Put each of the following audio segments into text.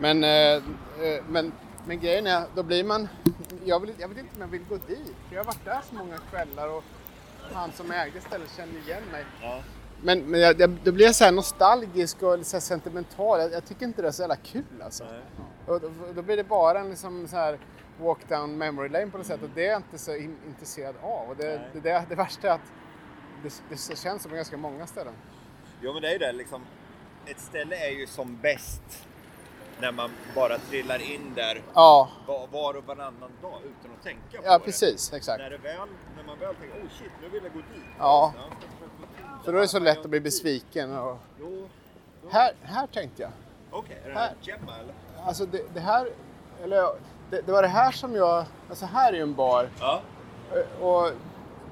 Men, eh, eh, men, men grejen är, då blir man... Jag, vill, jag vet inte om jag vill gå dit. För jag har varit där så många kvällar och han som ägde stället kände igen mig. Ja. Men, men jag, jag, då blir jag så här nostalgisk och så sentimental. Jag, jag tycker inte det är så jävla kul alltså. Nej. Och då, blir det bara en liksom så här walk down memory lane på något sätt och det är jag inte så in, intresserad av. Och det, det, det, det värsta är att det, det känns som ganska många ställen. Jo men det är ju det liksom. Ett ställe är ju som bäst när man bara trillar in där Ja, var, och varannan dag utan att tänka på ja det. precis, exakt. När, det väl, när man väl tänker, oh shit, nu vill jag gå dit. Ja. för då är det så lätt att bli besviken. Och... Jo, Här, här tänkte jag. Okej, är det Här. här Gemma eller? Alltså det, det här, eller ja, det, det var det här som jag, alltså här är ju en bar Ja. eh, och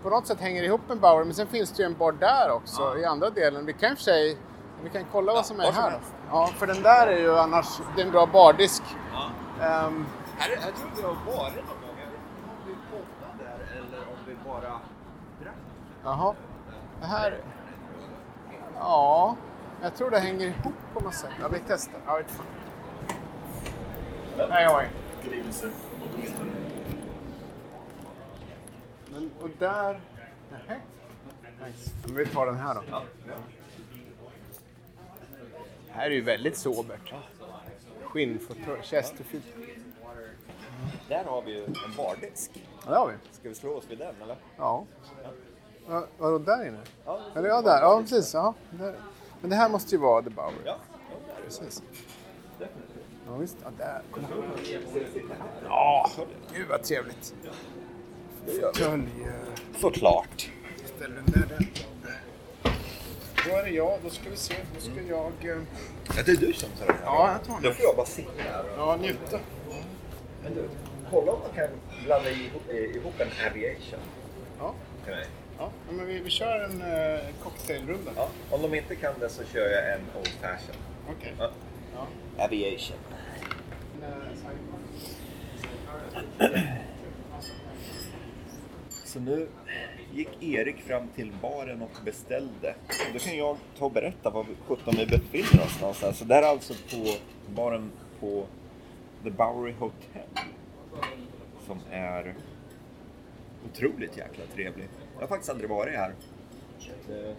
på något sätt hänger det ihop med Bauer men sen finns det ju en bar där också Ja. i andra delen. Vi kan i och för sig, vi kan kolla vad som är som här. helst. Ja, för den där är ju annars, det är en bra bardisk. ja. Ehm, Här, jag tror vi har varit någon gång. Jag vet inte om vi poddade där eller om vi bara drack. Jaha. Det här... Ja, jag tror det hänger ihop på något sätt. Ja, vi testar. Ja, Nej, oj. Men, och där... Nähä. Nice. Men vi tar den här då. Det här är ju väldigt sobert. Skinnfåtölj, Chesterfield. Där har vi ju en bardisk. Ja, det har vi. Ska vi slå oss vid den eller? Ja. Va, vadå, där inne? Ja, Eller ja, där. Ja, precis. Ja, där. Men det här måste ju vara The Bower. Ja, ja där är det. Precis. Ja, visst. Ja, där. Kolla. Ja, gud vad trevligt. Fåtölj. Såklart. Ställer den där, där. Då är det jag. Då ska vi se. Då ska jag... eh, Ja, det är du som tar den här. Ja, jag tar den. Då får jag bara sitta här. Ja, njuta. Men du, kolla om man kan blanda ihop, eh, ihop en aviation Ja, till mig. ja. men vi, vi kör en uh, cocktailrunda. Ja, om de inte kan det så kör jag en old fashion. Okej. Ja. Ja. Aviation. Så nu gick Erik fram till baren och beställde. Och då kan jag ta och berätta var vi- sjutton vi befinner oss någonstans. Så det här är alltså på baren på The Bowery Hotel. Som är otroligt jäkla trevlig. Jag har faktiskt aldrig varit här. Det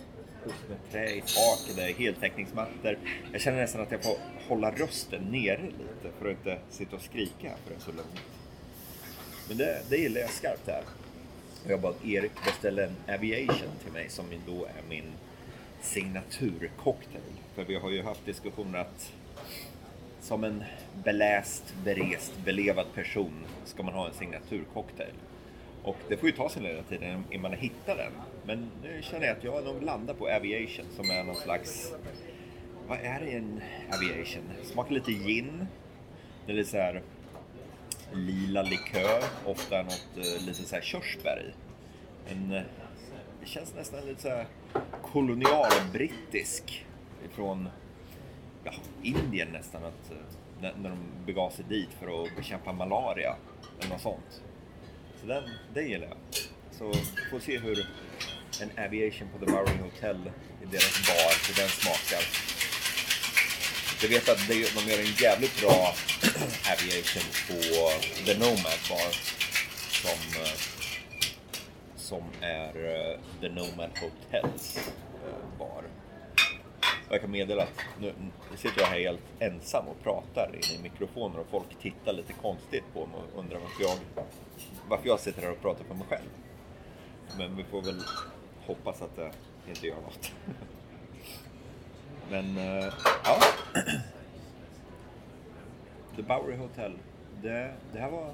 med trä i taket, det är heltäckningsmattor. Jag känner nästan att jag får hålla rösten nere lite för att inte sitta och skrika för det är så lugnt. Men det, det gillar jag skarpt här. Jag bad Erik beställa en Aviation till mig som då är min signaturcocktail. För vi har ju haft diskussioner att som en beläst, berest, belevad person ska man ha en signaturcocktail. Och det får ju ta sin lilla tid innan man hittar den. Men nu känner jag att jag nog landar på Aviation som är någon slags... Vad är det i en Aviation? Smakar lite gin. Det är lite så här lila likör, ofta något eh, lite så här körsbär i. En, eh, det känns nästan lite så här kolonialbrittisk ifrån ja, Indien nästan, att, eh, när, när de begav sig dit för att bekämpa malaria eller något sånt. Så den, den gillar jag. Så får se hur en aviation på The Bowery Hotel i deras bar, hur den smakar. Jag vet att de gör en jävligt bra aviation på The Nomad Bar som, eh, som är eh, The Nomad Hotels eh, bar. Och jag kan meddela att nu, sitter jag här helt ensam och pratar in i mikrofoner och folk tittar lite konstigt på mig och undrar varför jag, varför jag sitter här och pratar för mig själv. Men vi får väl hoppas att det inte gör något. Men eh, ja. The Bowery Hotel. Det, det här var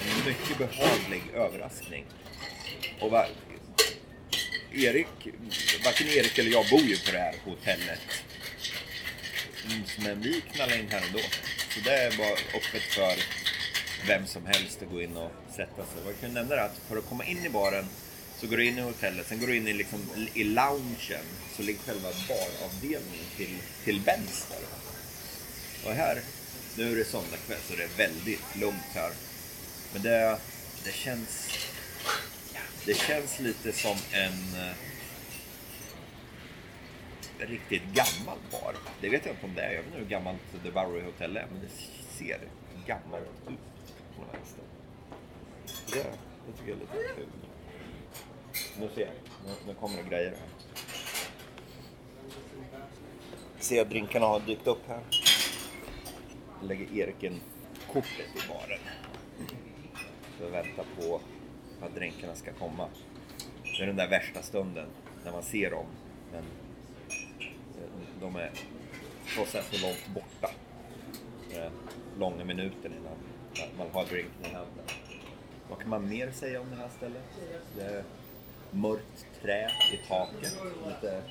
en mycket behaglig överraskning. Och Erik, varken Erik eller jag bor ju på det här hotellet. Mm, Men vi knallar in här ändå. Så det är bara öppet för vem som helst att gå in och sätta sig. Och jag kan nämna det att för att komma in i baren så går du in i hotellet, sen går du in i, liksom, i loungen så ligger själva baravdelningen till, till vänster. Och här nu är det söndagkväll så det är väldigt lugnt här. Men det, det känns... Det känns lite som en eh, riktigt gammal bar. Det vet jag inte om det är. Jag vet inte hur gammalt The Bowery Hotel är, men det ser gammalt ut på något vänster. Det, det tycker jag är lite kul. Nu ser jag. Nu, nu kommer det grejer här. Ser jag drinkarna har dykt upp här. Lägger Eriken-kortet i baren. Så vänta på att drinkarna ska komma. Det är den där värsta stunden när man ser dem. Men de är trots allt så långt borta. Är långa minuter innan man har drinken i handen. Vad kan man mer säga om det här stället? Det är mörkt trä i taket. Lite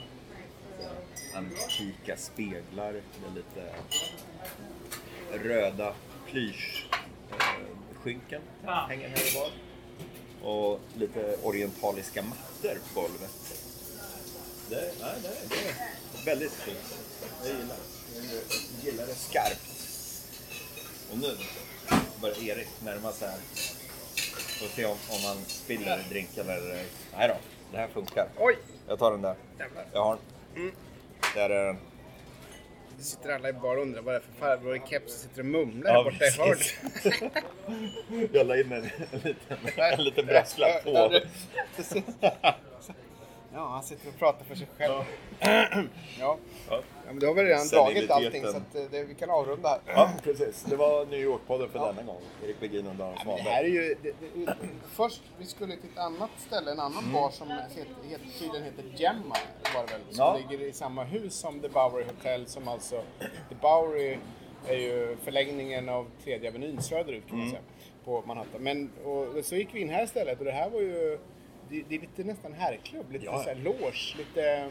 antika speglar. Det är lite röda plyschskynken hänger här och var. Och lite orientaliska mattor på golvet. Det, nej, det, det är väldigt fint. Jag gillar det. Jag gillar det skarpt. Och nu börjar Erik närma sig här. Får se om, om han spiller drinken eller... Nej då, det här funkar. Oj! Jag tar den där. Jag har den. Där är den. Det sitter alla i bar och undrar vad det är för farbror i keps som sitter och mumlar här borta i hörn. Jag la in en, en liten, en liten brasklapp på. Ja, han sitter och pratar för sig själv. Ja, Ja. ja men då har vi redan dragit allting så att eh, det, vi kan avrunda här. ja, precis. Det var New York-podden för denna gång. Erik Bergin och Dan Ja, men det här är Svanberg. ju... Det, det, först, vi skulle till ett annat ställe, en annan bar som heter, heter, tydligen heter Gemma, var det väl, som Ja. ligger i samma hus som The Bowery Hotel, som alltså... The Bowery är ju förlängningen av tredje Avenyn söderut kan man säga, på Manhattan. Men och, så gick vi in här istället och det här var ju... Det, det är lite nästan herrklubb, lite Ja. så här loge, lite...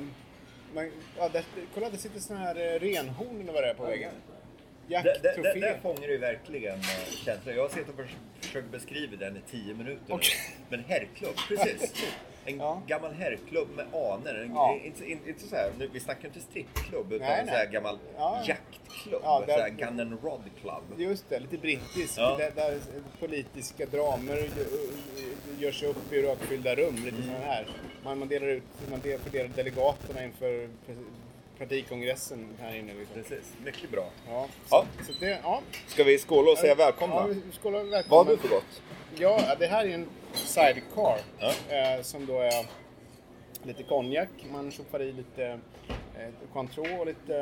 Man, ja, där, kolla, det sitter såna här eh, renhorn eller vad det är på väggen. Det, Jakttroféer. där fångar ju verkligen eh, känslan. Jag har suttit och förs- försökt beskriva den i tio minuter nu. Okej. Men herrklubb, precis. En Ja. gammal herrklubb med anor. En, Ja. inte, inte, inte så här, nu, vi snackar inte strippklubb utan Nej, en så här nej. gammal Ja. jaktklubb. Ja, så där- här Gun and Rod Club. Just det, lite brittiskt. Ja. Där, där politiska dramer görs upp i rökfyllda rum. Lite Mm. här. Man, man delar ut, man del- fördelar delegaterna inför partikongressen här inne. Liksom. Precis, mycket bra. Ja, så, Ja. så det, ja. Ska vi skåla och säga välkomna? Ja, vi skålar Vad välkomna. har du för gott? Ja, det här är en sidecar Ja. eh, som då är lite konjak. Man tjoffar i lite eh, Cointreau och lite,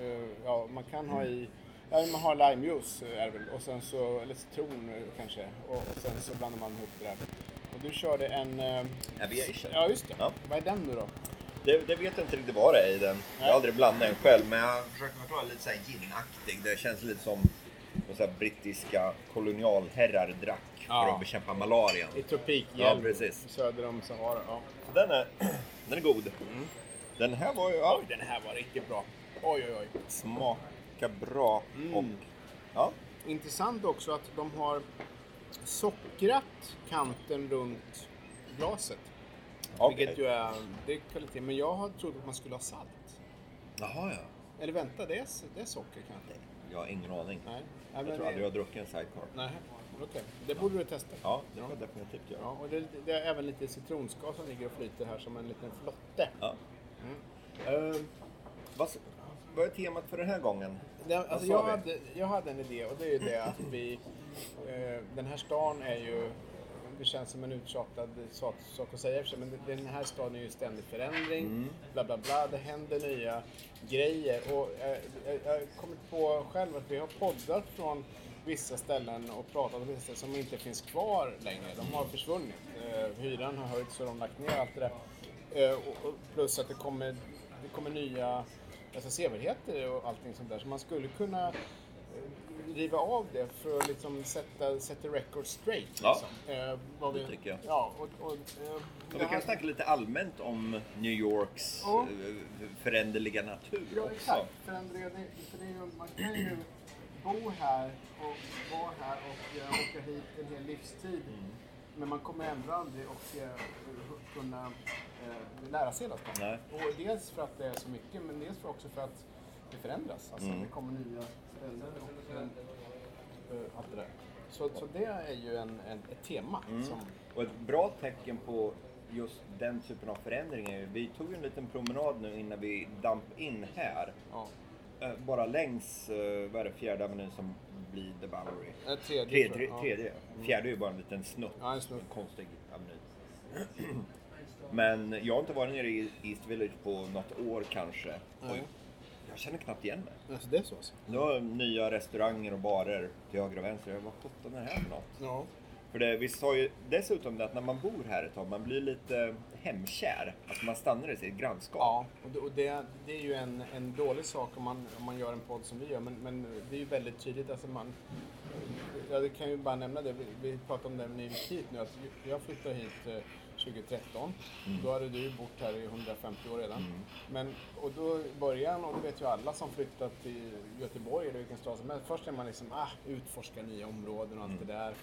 eh, ja man kan ha i, ja, man har limejuice eh, är väl och sen så, eller citron eh, kanske och, och sen så blandar man ihop det där. Och du körde en, eh, Aviation. ja just det. Ja. Vad är den nu då? Det, det vet jag inte riktigt vad det är i den. Jag har aldrig blandat den själv, men jag försöker förklara lite så här ginaktig. Det känns lite som så här brittiska kolonialherrar drack för Ja. att bekämpa malarian. I tropik Ja, precis. söder om Sahara. Ja. Den är, den är god. Den här var ju, ja, Oj, den här var riktigt bra. Oj, oj, oj. smaka bra och ja, Intressant också att de har sockrat kanten runt glaset. Okej. Vilket ju är, det är kvalitet. Men jag har trott att man skulle ha salt. Jaha ja. Eller vänta, det är, det är socker kanske? Jag har ingen aning. Nej. Nej, Jag tror det- aldrig jag har druckit en sidecar. Nej, okej. Det borde du testa. Ja, det får jag definitivt göra. Ja, och det, det är även lite citronskal som ligger och flyter här som en liten flotte. Ja. Eh, Vad, vad är temat för den här gången? Vad alltså jag, hade, jag hade en idé och det är ju det att vi... Eh, den här stan är ju... Det känns som en uttjatad sak, sak att säga för sig, men den här staden är ju ständig förändring. Mm. Bla bla bla, det händer nya grejer. Och eh, jag jag har kommit på själv att vi har poddat från vissa ställen och pratat om vissa ställen som inte finns kvar längre. De har försvunnit. Eh, hyran har höjts och de har lagt ner allt det där. Eh, och, och plus att det kommer, det kommer nya alltså, sevärdheter och allting sånt där. Så man skulle kunna eh, riva av det för att liksom sätta, sätta record straight. Ja, Liksom. Eh, vad det tycker jag. Ja, och, och, eh, Ja, vi här- kan snacka lite allmänt om New Yorks Ja. eh, föränderliga natur Ja, också. exakt. Förändringar, det- för det man kan ju bo här och vara här och eh, åka hit en hel livstid. Men man kommer ändå aldrig att eh, kunna eh, lära sig hela. Och dels för att det är så mycket, men dels för också för att det förändras. Alltså, Mm. Det kommer nya ställen och allt det där. Så, så det är ju en, en, ett tema. Mm. Som, Och ett bra tecken på just den typen av förändring är ju, vi tog en liten promenad nu innan vi damp in här. ja. Eh, Bara längs, eh, vad är det, fjärde avenyn som blir The Bowery. Eh, Tredje, Tre, tror tre, jag. tredje. Fjärde är ju bara en liten snutt. Ja, en snutt. Konstig aveny. Men jag har inte varit nere i East Village på något år kanske. Nej. Jag känner knappt igen mig. Alltså det är så alltså? Nu har nya restauranger och barer till höger och vänster. Jag, Vad sjutton är det här för något? Ja. För det, vi sa ju dessutom det att när man bor här ett tag, man blir lite hemkär. Att man stannar i sitt grannskap. Ja, och det, och det, det är ju en, en dålig sak om man, om man gör en podd som vi gör, men, men det är ju väldigt tydligt. Alltså man, jag kan ju bara nämna det, vi, vi pratade om det gick hit nu, att jag flyttade hit eh, 2013. Då hade du bott här i 150 år redan. Men, och då i början, och det vet ju alla som flyttat till Göteborg eller vilken stad som helst, först är man liksom, ah, utforska nya områden och allt det där.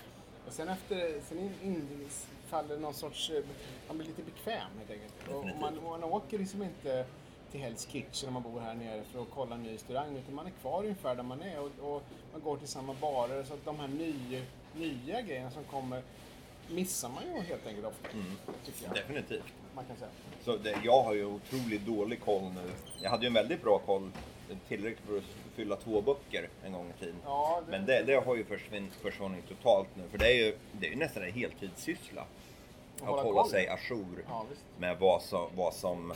Och sen efter, sen in, in, faller någon sorts, eh, man blir lite bekväm helt enkelt. Och, och man, man åker liksom inte till Hell's Kitchen om man bor här nere för att kolla en ny restaurang utan man är kvar ungefär där man är och, och man går till samma barer så att de här nya, nya grejerna som kommer missar man ju helt enkelt ofta. Tycker jag. Definitivt. Man kan säga. Så det, jag har ju otroligt dålig koll nu. Jag hade ju en väldigt bra koll, tillräckligt för att fylla två böcker en gång i tiden. Ja, det, Men det, det har ju försvunnit totalt nu. För det är ju, det är ju nästan en heltidssyssla. Att hålla hålla sig ajour Ja, med vad som, vad, som,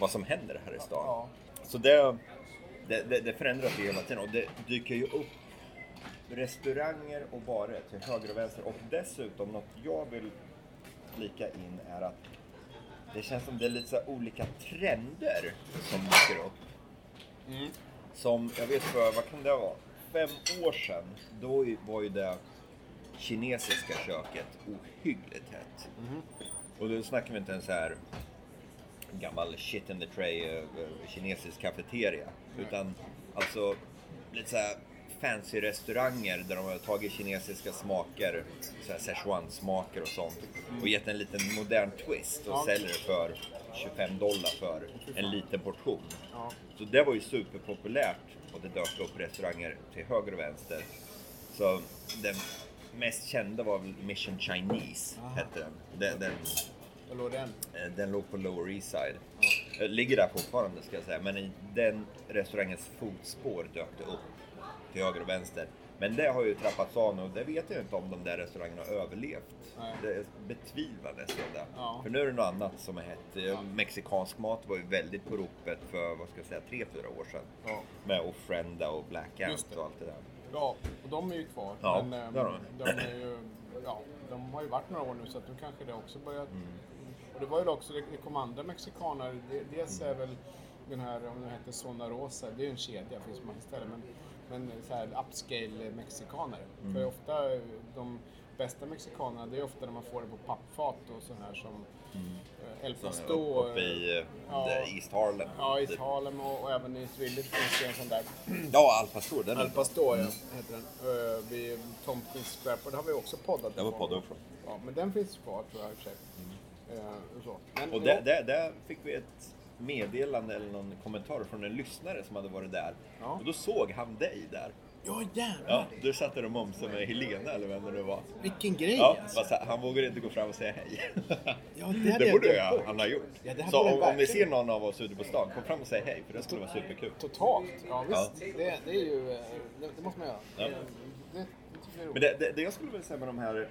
vad som händer här i stan. Ja. Så det, det, det, det förändras ju hela tiden och det dyker ju upp restauranger och barer till höger och vänster. Och dessutom något jag vill flika in är att det känns som det är lite olika trender som dyker upp. Mm. Som, jag vet för, vad kan det vara? Fem år sedan, då var ju det kinesiska köket ohyggligt hett. Och då snackar vi inte en så här gammal shit in the tray eh, kinesisk kafeteria. Utan alltså lite så här fancy restauranger där de har tagit kinesiska smaker, så här Szechuan-smaker och sånt och gett en liten modern twist och Ja. säljer det för 25 dollar för en liten portion. Ja. Så det var ju superpopulärt och det dök upp restauranger till höger och vänster. Så den mest kända var väl Mission Chinese, Aha. hette den. Den, den, Var låg den? eh, den låg på Lower East Side. Eh, Ligger där fortfarande ska jag säga, men i den restaurangens fotspår dök det upp till höger och vänster. Men det har ju trappats av nu och det vet jag inte om de där restaurangerna har överlevt. Nej. Det betvivlar nästan det. Ja. För nu är det något annat som är hett. Eh, Mexikansk mat var ju väldigt på ropet för, vad ska jag säga, tre, fyra år sedan. Ja. Med Ofrenda och Black Ant och allt det där. Ja, och de är ju kvar. Ja, men ehm, det har de, är ju, ja, de har ju varit några år nu så att nu kanske det också börjat. Mm. Och det var ju också, det, kom andra mexikanare. Det, dels är väl den här, om den heter Zona Rosa, det är ju en kedja, finns på många ställen. Men, men så här upscale mexikanare. Mm. För ofta de bästa mexikanerna, det är ofta när man får det på pappfat och så här som eh, El Så, Pastor. uppe i eh, Ja. East Harlem. Ja, i Harlem och, och även i Swillage finns det en sån där. Ja, Al Pastor. Den Al Pastor, ja, heter den. Uh, vid Tompkins Square. Och det har vi också poddat Det var ifrån. poddat ifrån. Ja, men den finns kvar tror jag i och för sig. Och så. Men, Och där, där, där fick vi ett meddelande eller någon kommentar från en lyssnare som hade varit där. Ja. Och då såg han dig där. Ja, jävlar! Ja, du satt där och mumsade med Helena eller vem det nu var. Vilken grej Ja, alltså. fast han vågade inte gå fram och säga hej. Ja, det hade Det borde jag, han ha gjort. Ja, Så om, om ni ser någon av oss ute på stan, kom fram och säg hej för det skulle vara superkul. Totalt. Ja, Ja. visst. Det, det är ju... eh, Det, det måste man göra. Ja. Men det jag skulle vilja säga med de här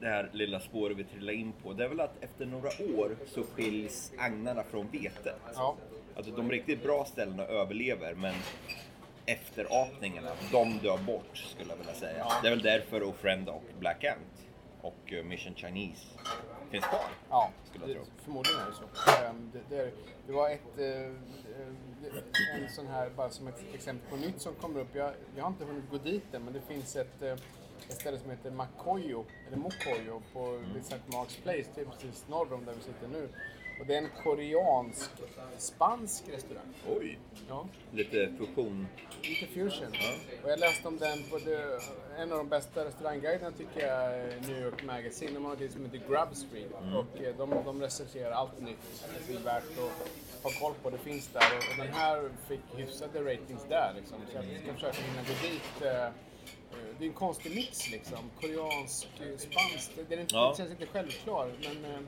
det här lilla spåret vi trillar in på, det är väl att efter några år så skiljs agnarna från vetet. Ja. Alltså de riktigt bra ställena överlever, men efterapningarna, de dör bort skulle jag vilja säga. Ja. Det är väl därför Ofrenda och Black Ant och eh, Mission Chinese finns kvar. Ja, Skulle jag det, tro. förmodligen är det så. Ehm, Det, det, det var ett, eh, eh, en sån här, bara som ett exempel på nytt som kommer upp. Jag, jag har inte hunnit gå dit än, men det finns ett, ett ställe som heter Makoyo, eller Mokoyo, på St. Mark's Place, det är precis norr om där vi sitter nu. Och det är en koreansk-spansk restaurang. Oj, Ja, lite fusion. lite fusion. Och jag läste om den på det, en av de bästa restaurangguiderna tycker jag New York Magazine. De har något som heter Grub Street och eh, de, de recenserar allt nytt. Det är värt att ha koll på. Det finns där och, och den här fick hyfsade ratings där liksom. Så jag ska försöka hinna gå dit. Eh, Det är en konstig mix liksom. Koreansk, eh, spansk. Är inte, Ja. det känns inte självklar men eh,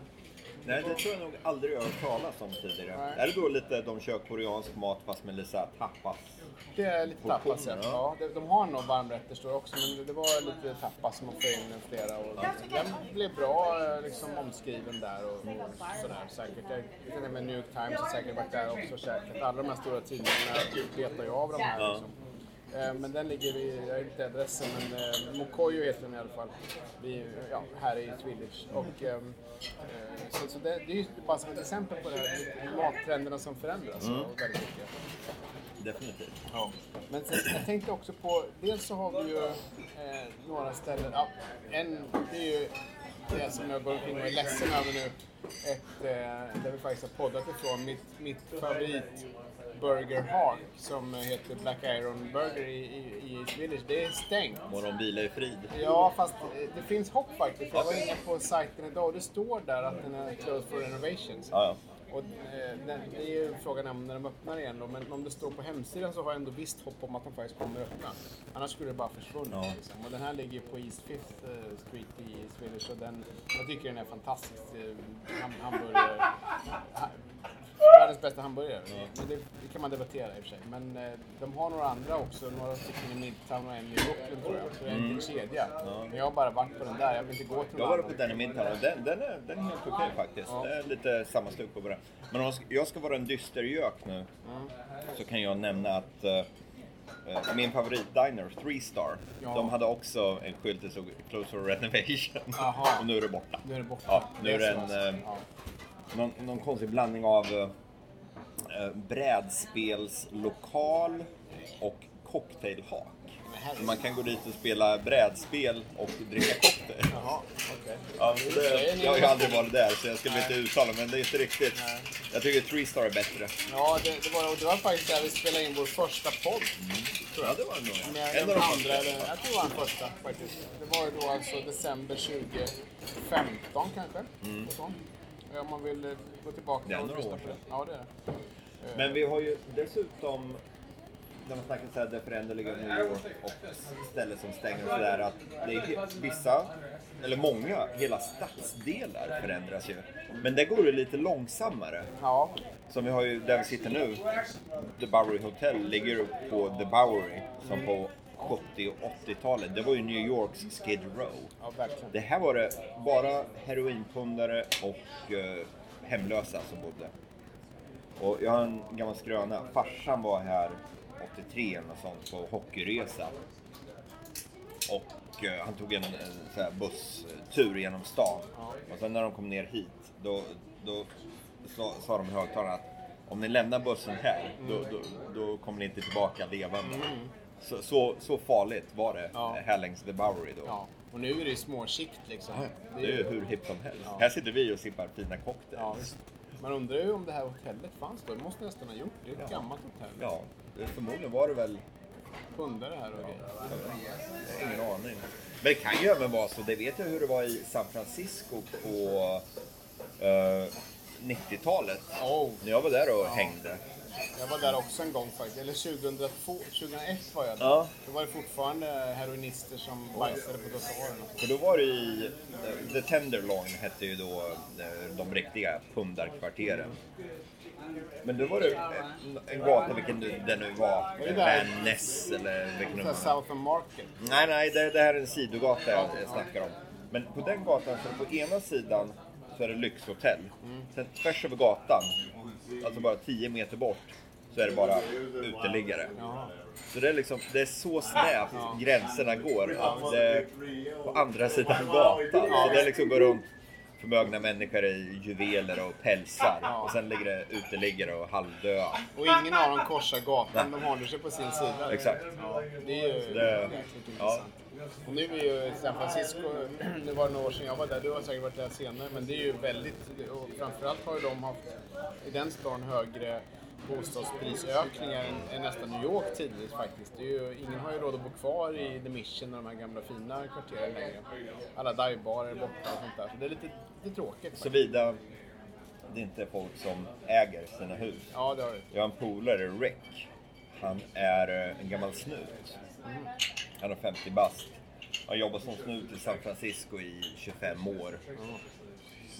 Nej, det tror jag nog aldrig jag har hört talas om tidigare. Nej. Är det då lite de kör koreansk mat fast med lite så här tapas? Det är lite tapas, ja. ja. de, de har nog varmrätter står också, men det, var lite tapas som man får in flera. Och den blev bra liksom, omskriven där och, och sådär säkert. Jag vet inte med New York Times har säkert varit där också och käkat. Alla de här stora tidningarna letar ju av de här. Ja. Liksom. Eh, Men den ligger i, jag vet inte adressen, men eh, Mokoyo heter den i alla fall. Vi, ja, här i Village. Och, ehm, eh, så, så det, det är ju bara som ett exempel på det här, mattrenderna som förändras. Mm. Och väldigt mycket. Definitivt. Ja. Men sen, jag tänkte också på, dels så har vi ju eh, några ställen, ja, en, det är ju det som jag går omkring och är ledsen över nu, ett, eh, där vi faktiskt har poddat ifrån, mitt, mitt favorit Burger Hawk som heter Black Iron Burger i, i, Village, det är stängt. Må de vila i frid. Ja, fast det finns hopp faktiskt. Jag var inne på sajten idag och det står där att den är closed for renovations. Ja, ja. Och, eh, det är ju frågan om när de öppnar igen då, men om det står på hemsidan så har jag ändå visst hopp om att de faktiskt kommer öppna. Annars skulle det bara försvunnit. Ja. Liksom. Och den här ligger på East Fifth eh, Street i Village och den, jag tycker den är fantastisk. Eh, ham, hamburgare. Världens bästa hamburgare. Men det, det kan man debattera i och för sig. Men eh, de har några andra också, några stycken i Midtown och en i Brooklyn tror jag. Så det är en kedja. Men jag har bara varit på den där, jag vill inte gå till Jag någon var på den i Midtown och den, den, är, den är helt okej faktiskt. Ja. Det är lite samma stuk på den. Men om jag ska vara en dystergök nu så kan jag nämna att eh, eh, min favoritdiner, Three Star, Ja. de hade också en skylt som stod Close for renovation. Jaha. och nu är det borta. Nu är det borta. Ja, nu är det en, alltså. Någon, någon konstig blandning av eh, eh, brädspelslokal och cocktailhak. Så man kan gå dit och spela brädspel och dricka cocktail. Jaha, okej. Ja, det, jag har ju aldrig varit där så jag ska inte uttala men det är inte riktigt. Nej. Jag tycker Three Star är bättre. Ja, det, det, var, det var faktiskt där vi spelade in vår första podd. Ja, det var det nog. Med En av de andra, eller, jag tror det var den första faktiskt. Det var ju då alltså december 2015 kanske. Eh, Om man vill eh, gå tillbaka Det är några år sedan. Ja, det är. Eh, Men vi har ju dessutom, när man snackar så här det föränderliga New York och ställen som stänger och sådär, att det är vissa, eller många, hela stadsdelar förändras ju. Men där går det lite långsammare. Ja, Som vi har ju, där vi sitter nu, The Bowery Hotel ligger på The Bowery som på 70 och 80-talet. Det var ju New Yorks Skid Row. ja, verkligen. Det här var det bara heroinpundare och eh, hemlösa som bodde. Och jag har en gammal skröna. Farsan var här 83 eller något sånt på hockeyresa. Och eh, han tog en, en så här busstur genom stan. Och sen när de kom ner hit då, då sa, sa de i högtalarna att om ni lämnar bussen här då, då, då kommer ni inte tillbaka levande. Så, så, så farligt var det Ja. här längs The Bowery då. Ja, och nu är det ju småskikt liksom. Det är ju hur hippt som helst. Ja. Här sitter vi och sippar fina cocktails. Ja. Man undrar ju om det här hotellet fanns då. Det måste nästan ha gjort. Det är ett Ja. gammalt hotell. Ja, förmodligen var det väl... Pundare här och grejer. Ingen aning. Men det kan ju även vara så, det vet jag hur det var i San Francisco på eh, 90-talet. Oh, När jag var där och hängde. Jag var där också en gång faktiskt. Eller 2002, 2001 var jag där. Ja. Då var det fortfarande heroinister som bajsade på trottoarerna. För då var det i... eh, The Tenderloin hette ju då eh, de riktiga pundarkvarteren. Men då var det en, en gata, vilken det nu var. Van Ness eller vilken det var. Southern Market. Nej, nej, det, det här är en sidogata jag snackar om. Men på den gatan, så på ena sidan så är det lyxhotell. Sen tvärs över gatan, alltså bara 10 meter bort, så är det bara uteliggare. Jaha. Så det är liksom, det är så snävt gränserna går. Att det på andra sidan gatan. Så det liksom går runt förmögna människor i juveler och pälsar. Och sen ligger det uteliggare och halvdöda. Och ingen av dem korsar gatan, de håller sig på sin sida. Exakt. Ja, det är ju Det- intressant. Och nu är ju San Francisco, nu var det några år sedan jag var där, du har säkert varit där senare, men det är ju väldigt, och framförallt har ju de haft i den stan högre bostadsprisökningar än, än nästan New York tidvis faktiskt. Är ju, ingen har ju råd att bo kvar i The Mission och de här gamla fina kvarteren längre. Alla divebarer är borta och sånt där, så det är lite, lite tråkigt. Såvida det inte är folk som äger sina hus. Ja, det har du. Jag har en polare, Rick. Han är eh, en gammal snut. Han är 50 bast. Han jobbat som snut i San Francisco i 25 år.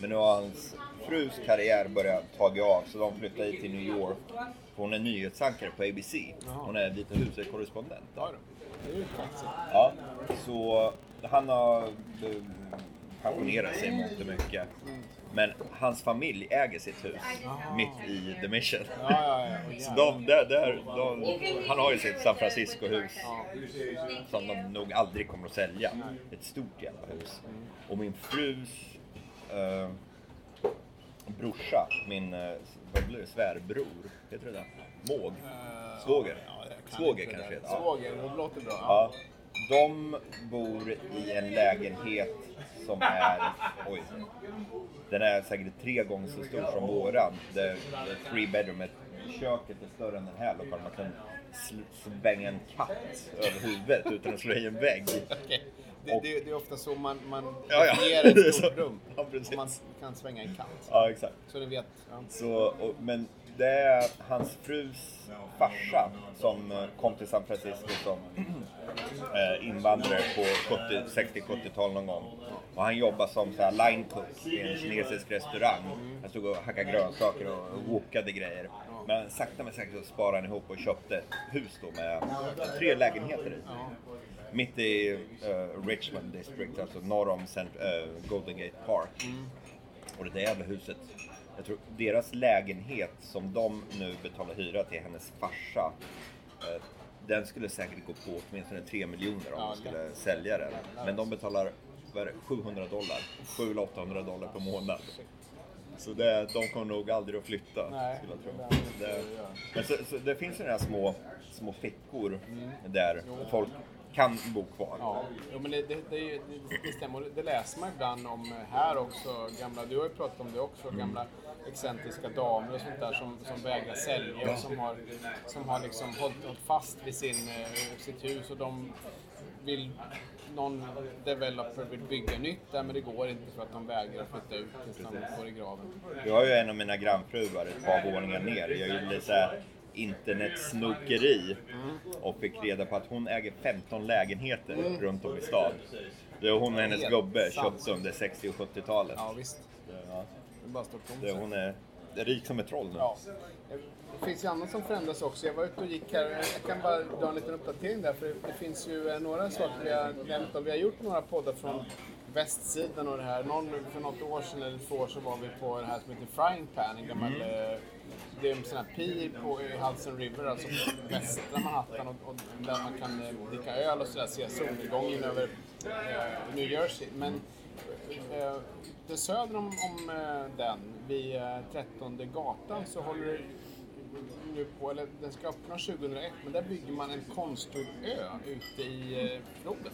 Men nu har hans frus karriär börjat ta av så de flyttar hit till New York. Hon är nyhetsankare på ABC. Hon är Vita huset-korrespondent. Ja, så han har eh, pensionerat sig mångt och mycket. Men hans familj äger sitt hus mitt i The Mission. Så de, där, där, de, han har ju sitt San Francisco-hus som de nog aldrig kommer att sälja. Ett stort jävla hus. Och min frus eh, brorsa, min eh, vad blir det, svärbror, heter det det? Måg? Svåger? Ja, jag kan Svåger inte kanske det. heter. Ja. Svåger, det låter bra. Ja, de bor i en lägenhet som är, oj, den är säkert tre gånger så stor som våran. Det är det är three bedroom, köket är större än den här lokalen. Man kan sl- svänga en katt över huvudet utan att slå i en vägg. Okej. Det, det, det är ofta så man, man Ja, ja. ett stort rum. Ja. Och man kan svänga en katt. Ja, exakt. Så ni vet. Ja. Så, och, men det är hans frus farsa som eh, kom till San Francisco som eh, invandrare på 70 60-70-tal någon gång. Och han jobbade som så här line cook i en kinesisk restaurang. Han stod och hackade grönsaker och wokade grejer. Men sakta men säkert så sparade han ihop och köpte ett hus då med tre lägenheter i. Mitt i eh, Richmond District, alltså norr om Cent- eh, Golden Gate Park. Och det där jävla huset. Jag tror deras lägenhet som de nu betalar hyra till hennes farsa. Eh, den skulle säkert gå på åtminstone 3 miljoner om Ja, de skulle sälja den. Men de betalar vad är det, 700 dollar. 700-800 dollar per månad. Så det, de kommer nog aldrig att flytta. Nej, skulle jag tro. Det, men så, så det finns några små, små fickor Mm. där folk kan bo kvar. Ja, jo, men det, det, det, är ju- det, stämmer. Det läser man ibland om här också. Gamla, du har ju pratat om det också. Gamla excentriska damer och sånt där som, som vägrar sälja och som har, som har liksom hållit, hållit fast vid sin, eh, sitt hus och de vill någon developer vill bygga nytt där men det går inte för att de vägrar flytta ut tills de går i graven. Jag har ju en av mina grannfruar ett par våningar ner. Jag gjorde lite så här internetsnokeri och fick reda på att hon äger 15 lägenheter runt om i stan. Det är hon och hennes Helt gubbe sant. under 60 och 70-talet. Ja visst, Ja, det är bara står tomt. det, hon är rik som ett troll nu. Ja. Det finns ju annat som förändras också. Jag var ute och gick här. Jag kan bara dra en liten uppdatering där. För det finns ju eh, några saker vi har nämnt. Och vi har gjort några poddar från västsidan och det här. Någon, för något år sedan eller två år så var vi på det här som heter Frying Pan. En gammal... eh, det är en sån här pir på Hudson River, alltså västra Manhattan. Och, och där man kan eh, dricka öl och sådär. Se solnedgången över eh, New Jersey. Men eh, det söder om, om eh, den, vid eh, 13 gatan, så håller det nu på, eller den ska öppna 2001, men där bygger man en konstgjord ö ute i eh, floden.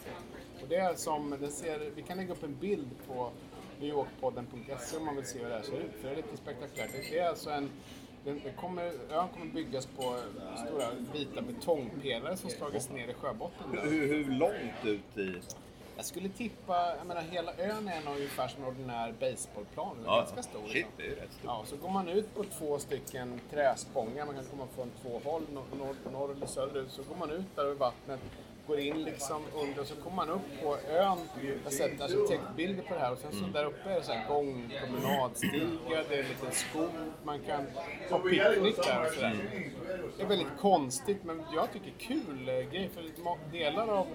Och det är som, den ser, vi kan lägga upp en bild på newyorkpodden.se om man vill se hur det här ser ut, för det är lite spektakulärt. Det är alltså en den, det kommer, ön kommer byggas på stora vita betongpelare som slagits ner i sjöbotten. Där. Hur, hur långt ut i... Jag skulle tippa, jag menar hela ön är nog ungefär som en ordinär baseballplan. Den är Ja, ganska stor. shit, liksom. det är rätt stort. Ja, så går man ut på två stycken träspångar, man kan komma från två håll, nor- norr, norr eller söderut, så går man ut där över vattnet, går in liksom under och så kommer man upp på ön. Jag har sett arkitektbilder på det här och sen så där uppe är det så här gångpromenadstigar, det är en liten skog, man kan ha picknick där och sådär. Det är väldigt konstigt men jag tycker kul eh, grej för delar av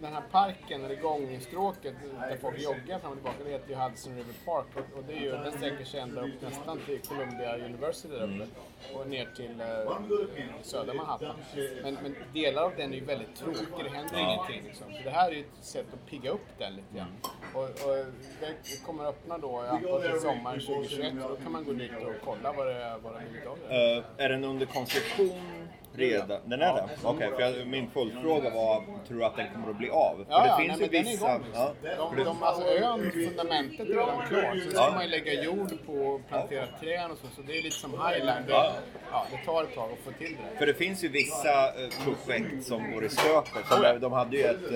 den här parken, eller gångstråket där folk joggar fram och tillbaka, det heter ju Hudson River Park. Och, det är ju, den sträcker sig ända upp nästan till Columbia University där uppe. Och ner till eh, södra Manhattan. Men, men delar av den är ju väldigt tråkig, det händer ingenting. Liksom. Så det här är ju ett sätt att pigga upp den lite grann. Och, och det kommer öppna då, jag till sommaren 2021. Och då kan man gå dit och kolla vad det, vad det blivit av det. Eh, är den under konstruktion redan? Den är det? Okej, för jag, min följdfråga var, tror du att den kommer att bli av? För Ja, det ja, finns nej, ju vissa... Ja, De, för de, alltså ön, fundamentet är redan klart. Sen ska Ja. man ju lägga jord på och plantera träd och så. Så det är lite som Highland. Det, Ja. ja, det tar ett tag att få till det. För det finns ju vissa eh, projekt som går i stöpet. Ja. De hade ju ett...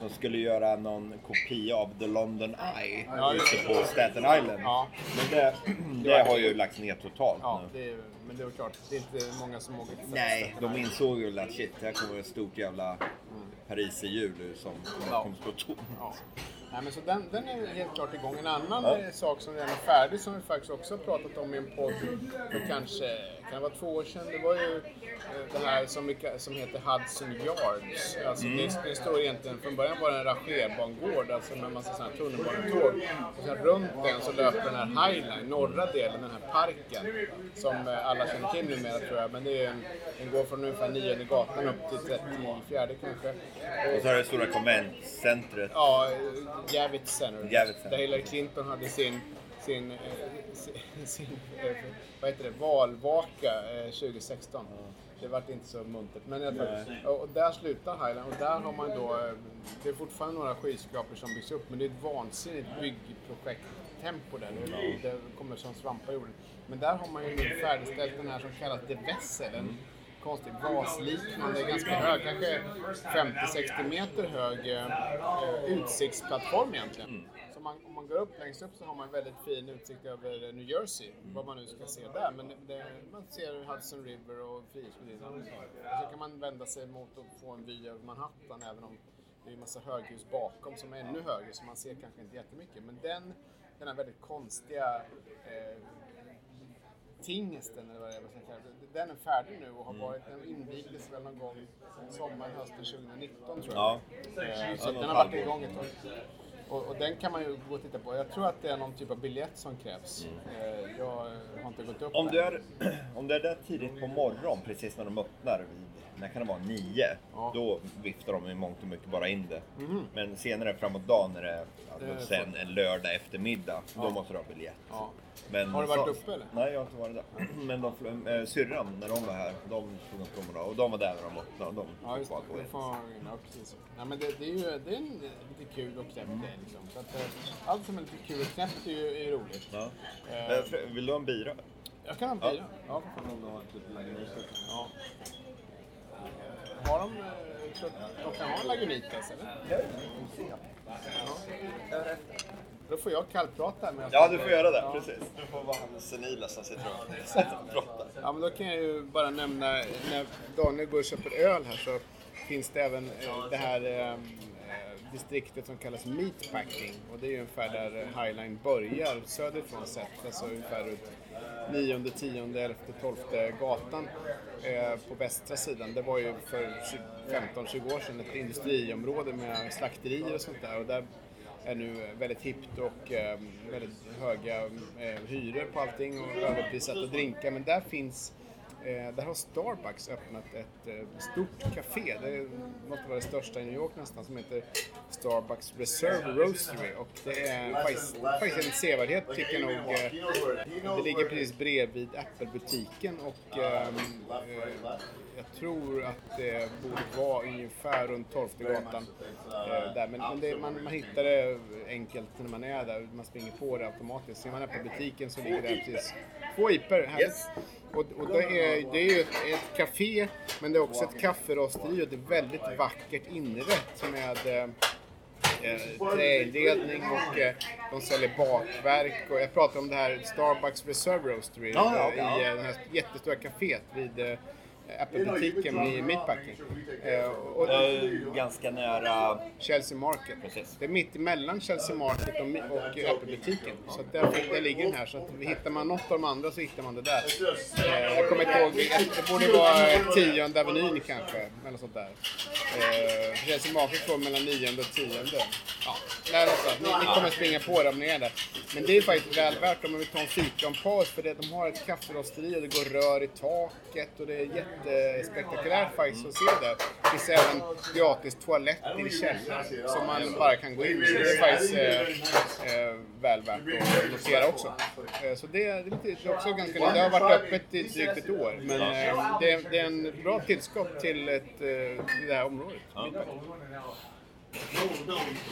De skulle göra någon kopia av The London Eye Ja, ute på Staten Island. Ja. Men det, det har ju lagts ner totalt Ja, nu. det är, men det är klart, det är inte många som åker till Nej, de insåg ju att shit, det här kommer ett stort jävla Paris-jul som Ja. kommer stå tomt. Nej, men så den, den är helt klart igång. En annan Ja. eh, sak som redan är färdig som vi faktiskt också har pratat om i en podd för kanske kan det vara två år sedan. Det var ju eh, det här som, som heter Hudson Yards. Alltså Mm. det, det står egentligen, från början var det en rangerbangård alltså med en massa sådana här tunnelbanetåg. Och sen runt den så löper den här Highline, norra delen, den här parken. Som eh, alla känner till numera tror jag. Men det är en, den går från ungefär 9 gatan upp till 34 kanske. Och så har det stora konventcentret. Ja, Javits Center. Javits Center. Där Hillary Clinton hade sin, sin, eh, sin, sin eh, vad heter det, valvaka eh, 2016. Det vart inte så muntert. Men jag tror, och där slutar Highland och där har man då, eh, det är fortfarande några skyskrapor som byggs upp men det är ett vansinnigt byggprojekttempo där. Det, det kommer som svampar i jorden. Men där har man ju nu färdigställt den här som kallas The Vessel. En konstig vasliknande, ganska hög, kanske 50-60 meter hög eh, utsiktsplattform egentligen. Så man, om man går upp längst upp så har man en väldigt fin utsikt över eh, New Jersey, vad man nu ska se där. Men det, man ser Hudson River och Frihetsgudinnan. Och så kan man vända sig mot att få en vy över Manhattan även om det är en massa höghus bakom som är ännu högre så man ser kanske inte jättemycket. Men den, den här väldigt konstiga eh, Tingesten eller vad det är man ska kalla det. Den är färdig nu och har varit, den invigdes väl någon gång sommaren, hösten 2019 tror jag. Ja. Eh, Så den har varit igång ett tag. Och, och den kan man ju gå och titta på. Jag tror att det är någon typ av biljett som krävs. Eh, Jag har inte gått upp Om du, är, om du är där tidigt på morgon, precis när de öppnar, vid, när kan det vara, nio? Ja. Då viftar de i mångt och mycket bara in det. Men senare framåt dagen, när det är Det är alltså, sen en lördag eftermiddag, då måste du ha biljett. Ja. Men Har du varit uppe, eller? Nej, jag har inte varit där. Men de, äh, syrran, när de var här, de tog en promenad och de var där när de öppnade. De Ja, just det. får, ja, precis. Ja, men det, det är ju det är en lite kul och knäppt grej. Liksom. Så att, eh, allt som är lite kul och knäppt är ju är roligt. Ja. Fr- Vill du ha en bira? Jag kan ha en bira. Ja. Ja. Har de... eh, De kan ha en Lagunitas, eller? Ja. Då får jag kallprata här medan- Ja, du får göra det. Ja. Precis. Du får vara han senila som sitter och pratar. Ja, men då kan jag ju bara nämna, när Daniel går och köper öl här så finns det även eh, det här eh, eh, distriktet som kallas Meatpacking. Och det är ungefär där Highline börjar söderifrån sett, alltså ungefär ut 9, 10, 11, 12 gatan eh, på västra sidan. Det var ju för 15-20 år sedan ett industriområde med slakterier och sånt där. Och där är nu väldigt hippt och eh, väldigt höga eh, hyror på allting och överprissatta drinkar. Men där finns Eh, där har Starbucks öppnat ett eh, stort café. Det måste vara det största i New York nästan som heter Starbucks Reserve Roastery. Och det är faktiskt, faktiskt en sevärdhet tycker jag nog. Eh, det ligger precis bredvid Apple-butiken och ehm, eh, jag tror att det borde vara ungefär runt 12 gatan. Eh, där. Men, men det, man, man hittar det enkelt när man är där. Man springer på det automatiskt. Ser man Apple-butiken så ligger det precis två iper. Härligt. Yes. Och, och det, är, det är ju ett, ett café, men det är också ett kafferosteri och det är väldigt vackert inrett med eh, eh, träinredning och eh, de säljer bakverk. Och jag pratar om det här Starbucks Reserve Roastery Ja, ja, ja. i det här jättestora kaféet vid Apple-butiken i Meatpacking. Eh, och, Eh, ganska nära... Chelsea Market. Precis. Det är mitt emellan Chelsea Market och, och Apple-butiken. Så att där, där ligger den här. Så att hittar man något av de andra så hittar man det där. Eh, jag kommer inte ihåg, det borde vara tionde Avenyn kanske. Eller sånt där. Eh, Resumaket får mellan nionde och tionde. Ja, där. Ni, ni kommer springa på dem är där. Men det är faktiskt väl värt om man vill ta en fika paus för det, de har ett kafferosteri och det går rör i taket och det är jättespektakulärt faktiskt att se det. Det finns även gratis toalett i källaren som man bara kan gå in i. Det är faktiskt eh, eh, väl värt att notera också. Eh, så det, det, är det är också ganska nytt. Det har varit öppet i drygt ett år men eh, det, är- det är en bra tillskott till ett, eh, det här området.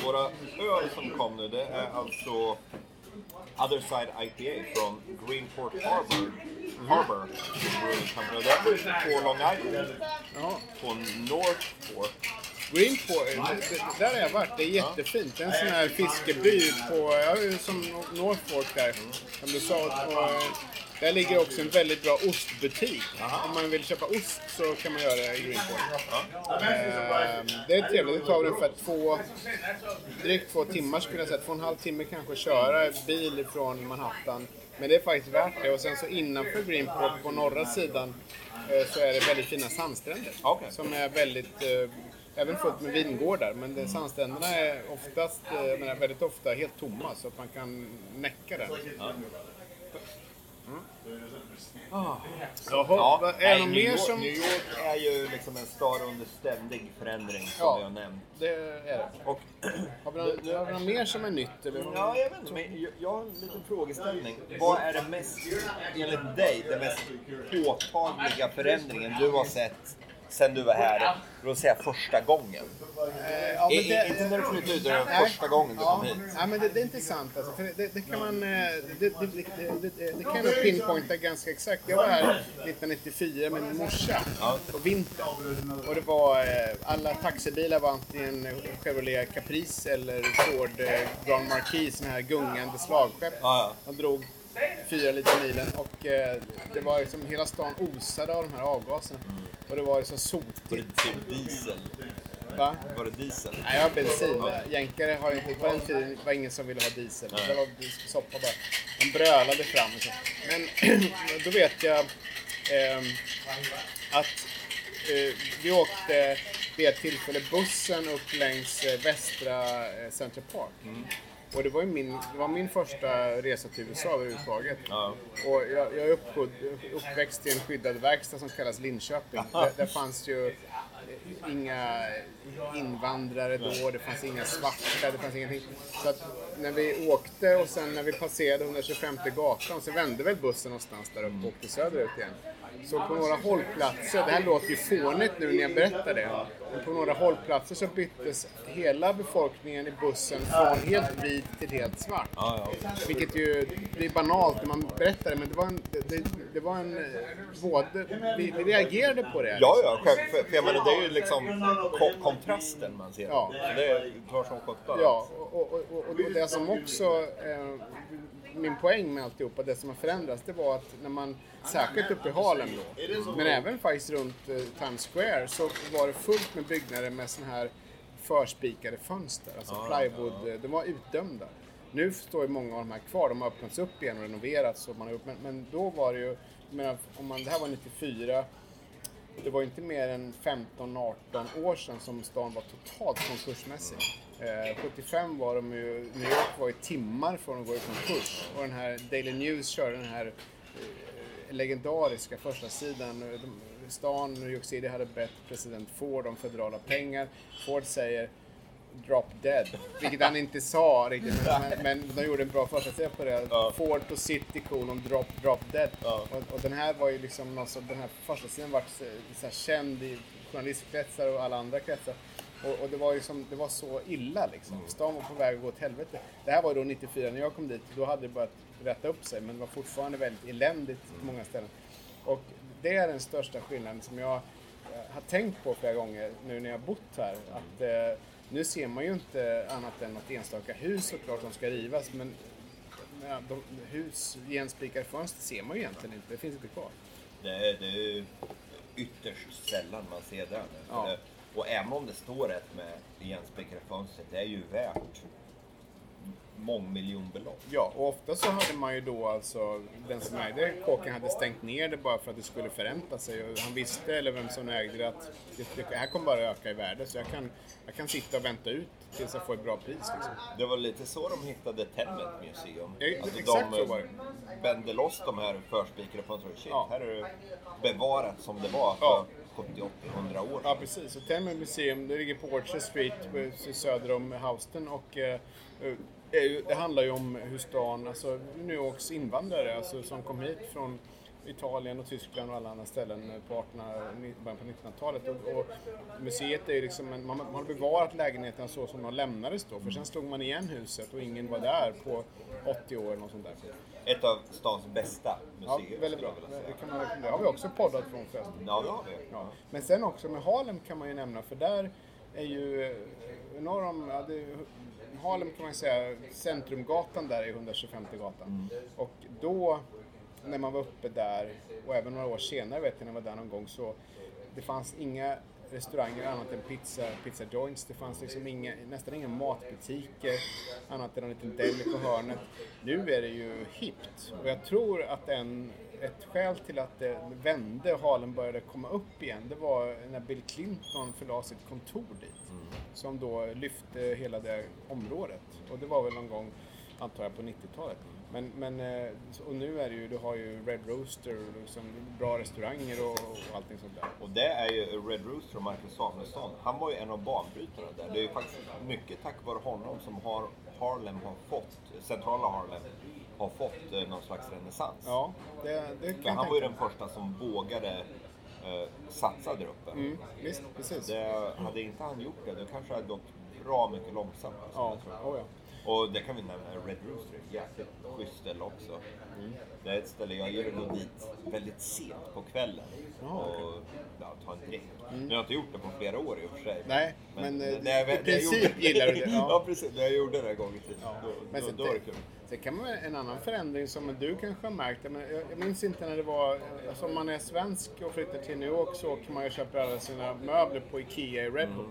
Våra öl som kom nu, det är alltså Other Side IPA från Greenport Harbor. Harbor Brewing Company. Det är på Long Island, Ja. på North Fork. Greenport, där har jag varit. Det är jättefint. Det är en sån här fiskeby på, ja, som Northfork där, som du sa. Och, där ligger också en väldigt bra ostbutik. Om man vill köpa ost så kan man göra det i Greenport. Eh, det är trevligt. Det tar ungefär två, drygt två timmar skulle jag säga. Två och en halv timme kanske att köra bil från Manhattan. Men det är faktiskt värt det. Och sen så innanför Greenport på norra sidan eh, så är det väldigt fina sandstränder. Okej. Som är väldigt, eh, även fullt med vingårdar. Men det, sandstränderna är oftast, eh, menar, väldigt ofta helt tomma så att man kan näcka den. Jaha, Ja, är det nej, något mer York, som... New York är ju liksom en stad under ständig förändring som Ja. vi har nämnt. Det är det. Och, Har vi något, har vi något mer som är nytt? Eller? ja, jag vet inte, men jag, jag har en liten frågeställning. Vad är det mest, enligt dig, den mest påtagliga förändringen du har sett sen du var här, låt säga första gången? Eh, ja, men I, det- inte när du flyttade ut, utan första gången du Ja, kom hit. ja men det, det är intressant alltså, för det, det kan man... eh, Det, det, det, det, det, det kan jag pinpointa ganska exakt. Jag var här 1994 med min morsa på vintern. Och det var... eh, Alla taxibilar var antingen Chevrolet Caprice eller Ford Grand Marquis, sån här gungande slagskepp. Ja, De drog fyra liter milen och eh, det var liksom hela stan osade av de här avgaserna. Och det var liksom Var sotigt. det typ diesel? Va? Var det diesel? Nej, jag har bensin. Jänkare har inte, på den tiden var ingen som ville ha diesel. Det var soppa bara. De brölade fram. och så. Men då vet jag ehm, att eh, vi åkte vid ett tillfälle bussen upp längs eh, västra eh, Central Park. Och det var, min, det var min första resa till USA överhuvudtaget. Ja. Och jag, jag är uppgod, uppväxt i en skyddad verkstad som kallas Linköping. Där, där fanns ju inga invandrare då, det fanns inga svarta, det fanns ingenting. Så att när vi åkte och sen när vi passerade 125 gatan så vände väl bussen någonstans där uppe och åkte söderut igen. Så på några hållplatser, det här låter ju fånigt nu när jag berättar det, men på några hållplatser så byttes hela befolkningen i bussen från helt vit till helt svart. Ja, ja. Vilket ju, det är banalt när man berättar det, men det var en, det, det, var en, eh, både, vi, vi reagerade på det. Ja, ja, själv, för, jag menar, det är ju liksom ko kontrasten man ser. Ja. Det tar som sjutton. Ja, och, och, och, och det som också, eh, min poäng med alltihopa, det som har förändrats, det var att när man, särskilt uppe i Harlem då, men även faktiskt runt eh, Times Square, så var det fullt med byggnader med såna här förspikade fönster, alltså plywood, eh, de var utdömda. Nu står ju många av de här kvar, de har öppnats upp igen och renoverats, och man har, upp- men, men då var det ju, menar, om man, det här var 94, det var inte mer än 15-18 år sedan som stan var totalt konkursmässig. Eh, 75 var de ju, New York var ju timmar från att gå i konkurs. Och den här Daily News körde den här eh, legendariska första sidan. De, stan, New York City, hade bett president Ford om federala pengar. Ford säger Drop Dead, vilket han inte sa riktigt, men, men, de gjorde en bra första på det. Ja. Ford på City kolon Drop, drop Dead. Ja. Och, och den här var ju liksom som, den här första sidan var så, så här känd i journalistkretsar och alla andra kretsar. Och, och det var ju som, det var så illa liksom. Stan var på väg att gå åt helvete. Det här var då 94 när jag kom dit, då hade det börjat rätta upp sig men det var fortfarande väldigt eländigt på många ställen. Och det är den största skillnaden som jag eh, har tänkt på flera gånger nu när jag har bott här. Att, eh, nu ser man ju inte annat än något enstaka hus såklart som ska rivas men ja, de, hus, igenspikade fönster ser man ju egentligen inte. Det finns inte kvar. Det, är, det är ju ytterst sällan man ser det. Ja. det och även om det står ett med igenspikade fönster, det är ju värt mångmiljonbelopp. Ja, och ofta så hade man ju då alltså, den som ägde kåken hade stängt ner det bara för att det skulle förränta sig. Och han visste, eller vem som ägde det, att det, det här kommer bara öka i värde. Så jag kan, jag kan sitta och vänta ut tills jag får ett bra pris. Liksom. Det var lite så de hittade Tenement Museum. Ja, exakt så var det. vände loss de här förspikade fönstren. Shit, Ja. här är det bevarat som det var för Ja. 70, 80, 100 år Ja, precis. Och Tenement Museum, det ligger på Orchard Street eh, söder om Houston och eh, eh, det handlar ju om hur stan, alltså New Yorks invandrare, alltså som kom hit från Italien och Tyskland och alla andra ställen på 1800, början på 1900-talet. Och, och museet är ju liksom, en, man, man har bevarat lägenheterna så som de lämnades då, för sen slog man igen huset och ingen var där på 80 år eller något sånt där. Ett av stans bästa Ja, museer. väldigt bra. Det, kan man, rekommendera. det har vi också poddat från förresten. Ja, det har vi. Ja. Men sen också med Harlem kan man ju nämna, för där är ju eh, norr om, ja, det, Harlem kan man säga, centrumgatan där är 125 gatan. Och då, när man var uppe där, och även några år senare vet jag när jag var där någon gång, så det fanns inga restauranger annat än pizza, pizza joints. Det fanns liksom inga, nästan inga matbutiker annat än en liten deli på hörnet. Nu är det ju hippt och jag tror att en, ett skäl till att det vände och Harlem började komma upp igen, det var när Bill Clinton förlade sitt kontor dit. Som då lyfte hela det området. Och det var väl någon gång, antar jag, på 90-talet. Men, men, eh, och nu är det ju, du har ju Red Rooster, och liksom bra restauranger och, och allting sånt där. Och det är ju Red Rooster och Michael Samuelsson. Han var ju en av banbrytarna där. Det är ju faktiskt mycket tack vare honom som har Harlem har fått, centrala Harlem, har fått eh, någon slags renässans. Ja, det, det kan För han var ju den första som vågade eh, satsa där uppe. Mm, visst, precis. Det, hade inte han gjort det, då kanske det hade gått bra mycket långsammare. Ja, jag tror. oh, ja. Och det kan vi nämna, Red Rooster är ett jäkligt schysst ställe också. Mm. Det är ett ställe jag gillar att gå dit väldigt sent på kvällen Ja, och ja, ta en drink. Nu har jag inte gjort det på flera år i och för sig. Nej, men, eh, det- det- i det jag princip gjorde- gillar du det, ja. Ja. precis. Det jag gjorde det en gång i tiden. Ja. Då, Men då, då var det kul. sen kan man en annan förändring som du kanske har märkt, men jag, jag minns inte när det var, alltså om man är svensk och flyttar till New York så åker man ju och köper alla sina möbler på Ikea i Red Hook.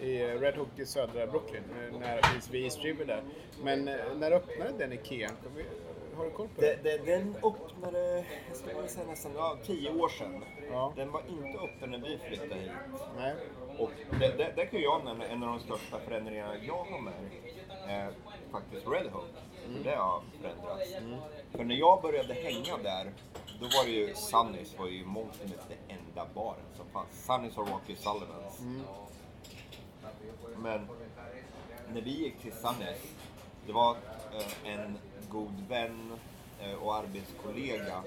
I Red Hook i södra Brooklyn, nära finns vid East River där. Men eh, när öppnade den Ikean? Vi- Har du koll på det? Det, den öppnade, jag skulle vilja säga nästan ja, tio år sedan. Ja. Den var inte öppen när vi flyttade hit. Nej. Och det, det, det kan jag nämna, en av de största förändringarna jag har märkt är faktiskt Red Hook. För det har förändrats. För när jag började hänga där, då var det ju Sunnys var ju mångt och mycket den enda baren som fanns. Sunnys och Rocky Sullivans. Men när vi gick till Sunnys, det var eh, en god vän eh, och arbetskollega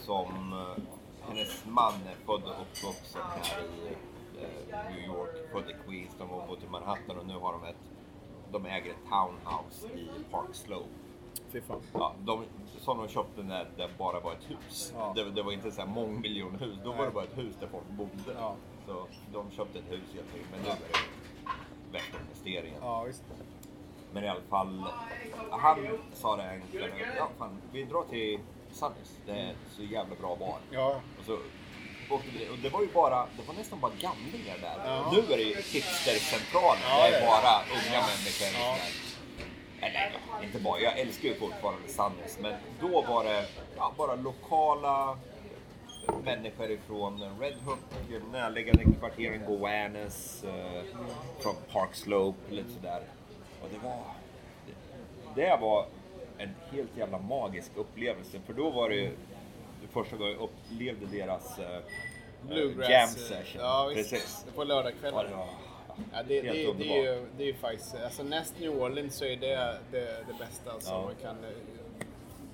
som eh, hennes man är född och uppvuxen här i New York, född i Queens, de har bott i Manhattan och nu har de ett de äger ett townhouse i Park Slope. Fy fan. Ja, de, som de köpte när det bara var ett hus. Ja. Det, det var inte så här mångmiljonhus, då var Nej. det bara ett hus där folk bodde. Ja. Så de köpte ett hus helt enkelt, men nu är det värsta investeringen. Ja, visst. Men i alla fall, han sa det en kväll, ja fan, vi drar till Sunnys, det är så jävla bra bar. Ja, Och så åkte vi, och det var ju bara, det var nästan bara gamlingar där. Ja. Nu är det ju hipstercentralen, Ja, det är ja. bara unga människor. Ja. och sådär. Eller ja, inte bara, jag älskar ju fortfarande Sunnys, men då var det ja, bara lokala människor ifrån Red Hook, närliggande kvarteren Gowanus, eh, från Park Slope, lite sådär. Och det var, det, det var en helt jävla magisk upplevelse, för då var det ju det första gången jag upplevde deras eh, Bluegrass. jam eh, session. Ja, visst. Precis. På lördagskvällar. Ja, det Ja, det, Helt det, det, är ju, det är ju faktiskt, alltså näst New Orleans så är det det, det bästa som Ja. man kan...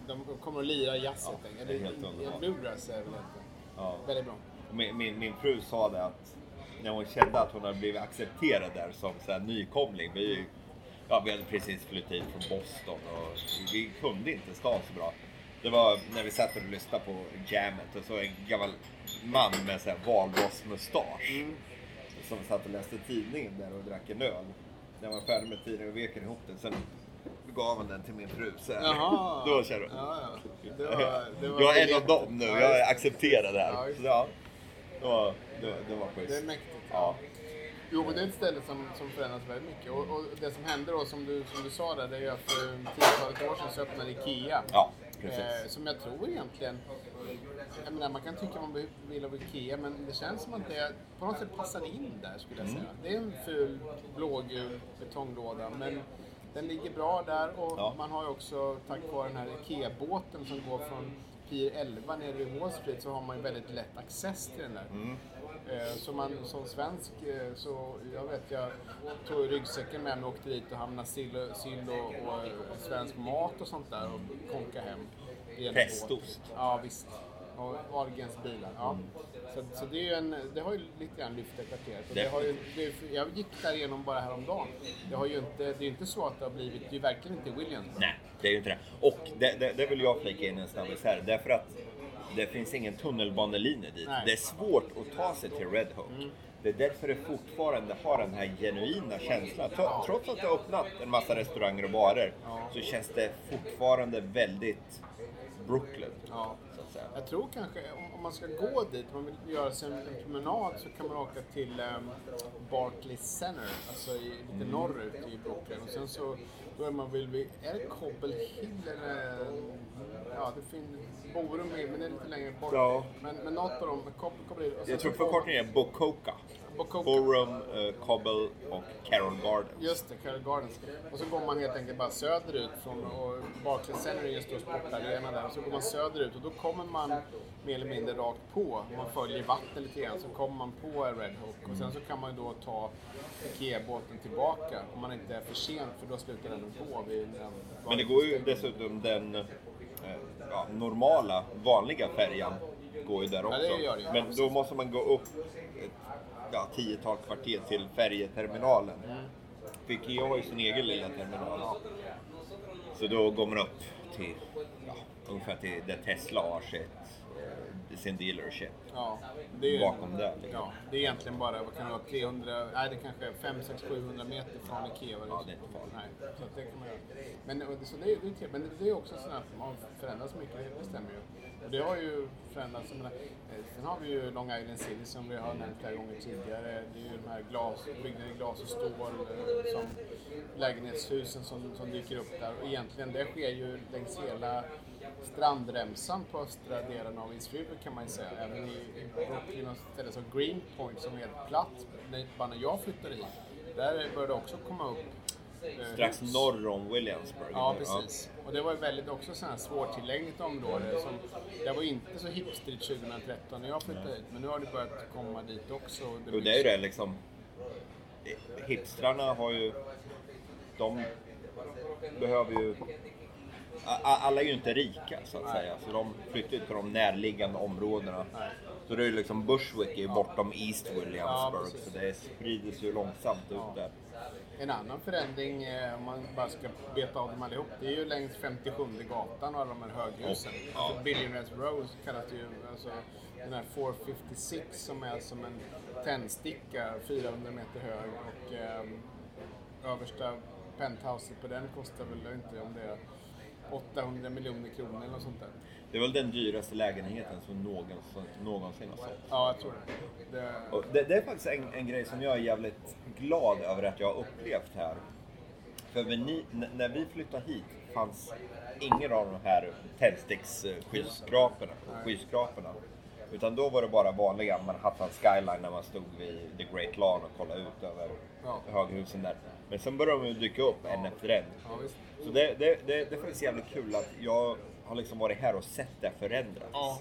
De kommer att lira jazz helt enkelt. är Eller, helt underbart. Bluegrass är väl ja. väldigt bra. Min, min, min fru sa det att när hon kände att hon hade blivit accepterad där som så här nykomling. Vi, ja, vi hade precis flyttat hit från Boston och vi kunde inte stan så bra. Det var när vi satt och lyssnade på jammet och så en gammal man med så här valrossmustasch som satt och läste tidningen där och drack en öl. När man var färdig med tidningen och vek ihop den. Sen gav han den till min fru. Här. Jaha. Då kände jag. Ja, ja. Det var, det var jag är en av dem nu, Ja, jag accepterar det här. Ja, det var, det, det var schysst. Det är mäktigt. Ja. Jo, men det är ett ställe som, som förändras väldigt mycket. Och, och det som hände då, som du, som du sa där, det är att för tiotalet år sedan så öppnade IKEA. Ja. Eh, som jag tror egentligen... Jag menar, man kan tycka man vill av IKEA, men det känns som att det på något sätt passar in där, skulle jag Mm. säga. Det är en ful blågul betonglåda, men den ligger bra där och Ja. man har ju också, tack vare den här IKEA-båten som går från Pier 11 nere vid Wall Street, så har man ju väldigt lätt access till den där. Mm. Eh, Så man som svensk, eh, så jag vet jag tog ryggsäcken med mig och åkte dit och hamnade sill, och- sill och, och eh, svensk mat och sånt där och konka hem. Prästost. båt. Ja visst. Och Ahlgrens bilar. Ja. Så, så det, en, det har ju lite grann lyft det kvarteret. Det har ju, det, jag gick där igenom bara häromdagen. Det, har ju inte, det är ju inte så att det har blivit, det är ju verkligen inte Williams. Nej, det är ju inte det. Och det, det, vill jag flika in en snabbis här. Därför att det finns ingen tunnelbanelinje dit. Nej. Det är svårt att ta sig till Red Hook. Det är därför det fortfarande har den här genuina känslan. Tro- Trots att det har öppnat en massa restauranger och barer så känns det fortfarande väldigt Brooklyn. Ja. Säga. Jag tror kanske, om, om man ska gå dit, om man vill göra sig en, en promenad så kan man åka till um, Barclays Center, alltså i, lite norrut i Brooklyn. Och sen så, då är man väl vid, är det Cobble Hill eller? Ja, det finns Borum, är- men det är lite längre bort. Ja. Men, men något av dem, Cobble, Hill. Jag tror förkortningen är Borum, eh, Cobble och Carroll Gardens. Just det, Carroll Gardens. Och så går man helt enkelt bara söderut från och Barclays Center är ju en stor sportarena där. Och så går man söderut och då kommer man mer eller mindre rakt på. Man följer vattnet lite grann så kommer man på Red Hook. Och sen så kan man ju då ta IKEA-båten tillbaka om man inte är för sent för då slutar den gå vid Men det går ju dessutom den eh, ja, normala, vanliga färjan går ju där också. det gör det. Men då måste man gå upp ja, tiotal kvarter till färjeterminalen. Mm. För Ikea har ju sin egen lilla terminal. Så då går man upp till ja, ungefär till där Tesla har sitt, eh, sin dealership. Ja, det är Bakom där, liksom. Ja, det är egentligen bara, vad kan det vara, 300, nej det kanske är 5, 6, 700 meter från IKEA. Ja, det är inte farligt. Nej, så att det kan man göra. Men, och det, så det, är- men det är också så att man förändras mycket, det stämmer ju. Och det har ju förändrats. Menar, eh, sen har vi ju Long Island City som vi har nämnt flera gånger tidigare. Det är ju de här glas, byggnader i glas och stål eh, som lägenhetshusen som, som dyker upp där. Och egentligen det sker ju längs hela strandremsan på östra delen av East River kan man ju säga. Även i, i Brooklyn och ställen som Greenpoint som är helt platt. När, bara när jag flyttade hit, där började det också komma upp Strax norr om Williamsburg. Ja, precis. Och det var väldigt också så här svårtillgängligt område. Som, det var inte så hipstrigt 2013 när jag flyttade hit, men nu har det börjat komma dit också. och Och det är ju det liksom. Hipstrarna har ju... De behöver ju... Alla är ju inte rika så att säga. Så de flyttar ju till de närliggande områdena. Nej. Så det är ju liksom Bushwick är ju bortom East Ja, Williamsburg. precis. så det sprider sig ju långsamt ut där. En annan förändring, eh, om man bara ska beta av dem allihop, det är ju längs 57 gatan och alla de här höghusen. Ja. Alltså Billionaires Row kallas det ju. Alltså, den här 456 som är som en tändsticka, 400 meter hög. Och eh, översta penthouset på den kostar väl, inte om det är 800 miljoner kronor eller något sånt där. Det är väl den dyraste lägenheten som någonsin, någonsin har sålts. Ja, jag tror det. det det, det är faktiskt en, en grej som jag är jävligt glad över att jag har upplevt här. För när, ni, när vi flyttade hit fanns ingen av de här tändsticksskyskraporna. skyskraporna. Utan då var det bara vanliga Manhattan skyline när man stod vid The Great Lawn och kollade ut över Ja. höghusen där. Men sen började de dyka upp en efter en. ja. Så det, det, det, det är faktiskt jävligt kul att jag har liksom varit här och sett det förändras. Ja.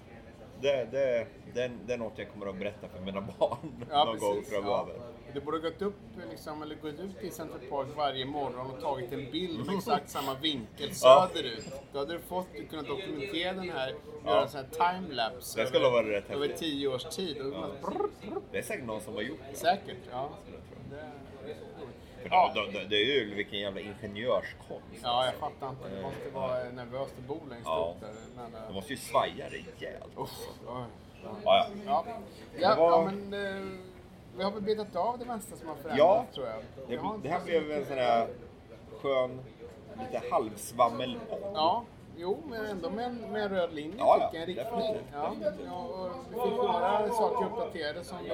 Det, det, det, det är något jag kommer att berätta för mina barn Ja, någon gång precis. framöver. Ja. Du borde gått upp liksom, eller gått ut i Central Park varje morgon och tagit en bild med exakt samma vinkel Ja. söderut. Då hade du fått, du kunnat dokumentera den här, Ja. göra en sån här timelapse över häftigt. tio års tid. Och Ja. brr, brr. Det är säkert någon som har gjort det. Säkert, ja. Ja. det, det är ju vilken jävla ingenjörskonst. ja, jag fattar inte. Det måste vara nervöst att bo längst Ja. upp där. det- De måste ju svaja rejält. Oj. Ja, ja. Ja, ja, Det var- ja men eh, vi har väl betat av det mesta som har förändrats Ja. tror jag. Det, Jag det här blev mycket- en sån här skön, lite halvsvammel Ja, jo, men ändå med en, med en röd linje Ja, jag, en riktning. ja, och vi fick några saker uppdaterade som vi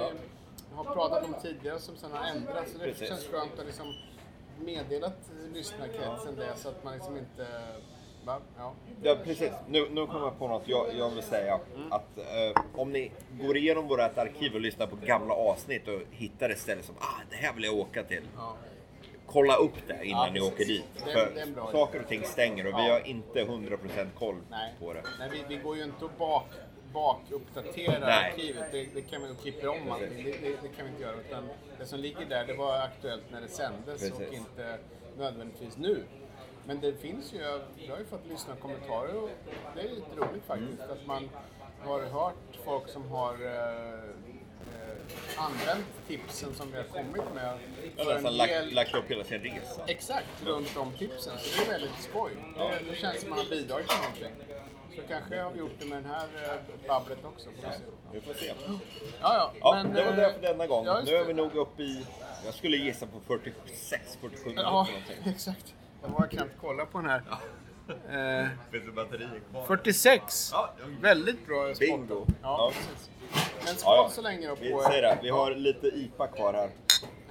har pratat om tidigare som sen har ändrats. Så det Precis. känns skönt att liksom meddelat lyssnarkretsen det så att man liksom inte... Ja. Ja, precis. Nu, nu kommer jag på något jag, jag vill säga. Att eh, om ni går igenom vårt arkiv och lyssnar på gamla avsnitt och hittar ett ställe som ah, det här vill jag åka till. ja. Kolla upp det innan Ja, ni åker dit. Är- För det är en bra idé. saker och ting stänger och vi har inte 100% koll Nej, på det. Nej vi, vi går ju inte och bak, bakuppdaterar Nej. arkivet. Det, det kan vi och klipper om allting. Det, det, det kan vi inte göra. Utan det som ligger där, det var aktuellt när det sändes och Precis. inte nödvändigtvis nu. Men det finns ju, jag har ju fått lyssna kommentarer och det är lite roligt faktiskt Mm. att man har hört folk som har eh, eh, använt tipsen som vi har kommit med. En nästan del- lagt upp hela sin resa. Exakt, runt om tipsen. Så det är väldigt skoj. Det, det känns som att man har bidragit till någonting. Så kanske har vi gjort det med den här eh, babblet också. Vi får se. Ja, ja. Ja, men, det var eh, det för denna gång. ja, nu är vi nog uppe i, jag skulle gissa på 46, 47 minuter Ja, exakt. Jag har knappt kolla på den här. Eh, Finns det batterier kvar? 46! Ja, Väldigt bra spot. Bingo. Ja, Ja. precis. Men skål så länge då på Vi säger det, vi har lite IPA kvar här.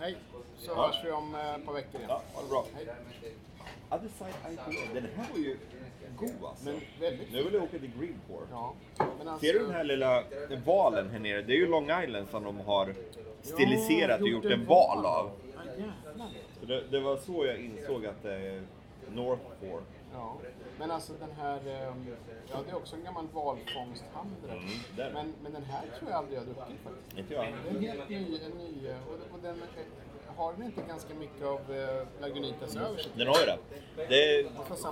Hej, så Ja. hörs vi om eh, ett par veckor igen. Ja, ha det bra. Hej. Other side IPA, den här var ju god alltså. Men väldigt Nu vill jag åka till Greenport. Ja. Men alltså, Ser du den här lilla valen här nere? Det är ju Long Island som de har stiliserat och gjort en val av. Ja, det, det var så jag insåg att det är North Fork. Ja, men alltså den här, ehm, ja det är också en gammal valfångsthandel. Mm, men, men den här tror jag aldrig jag har druckit faktiskt. Inte jag. Det är helt ny, en ny eh, och, och den eh, har den inte ganska mycket av eh, Lagunitas över sig? Den har ju det. Det är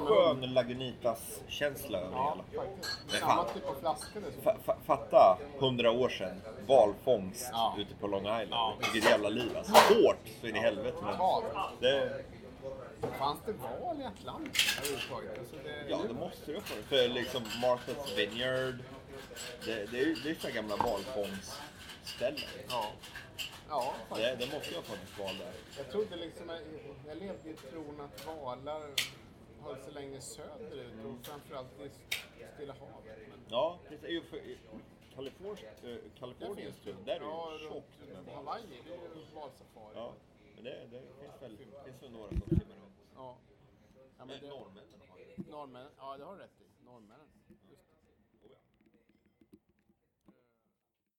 skön Lagunitas-känsla över Ja, hela. faktiskt. Samma typ av flaska dessutom. Fa- fa- fatta hundra år sedan, valfångst Ja. ute på Long Island. Ja. Vilket jävla liv alltså. Hårt så in i helvete. Men det, Fanns det val i överhuvudtaget? Alltså det, ja, det måste det vara. För liksom Martha's Vineyard. Det, det är ju här gamla valfångstställen. Ja. Ja, Det, det måste ju ha funnits val där. Jag trodde liksom, jag, jag levde i tron att valar höll sig längre söderut och framförallt i Stilla havet. Men Ja, det är ju för, i Kalifornien, äh, där är det ja, ju tjockt med val. Hawaii, det är ju valsafari. Ja, men det, det finns väl, finns några som simmar. Ja. Ja, men det, norrmännen har det. norrmännen, ja det har du rätt i.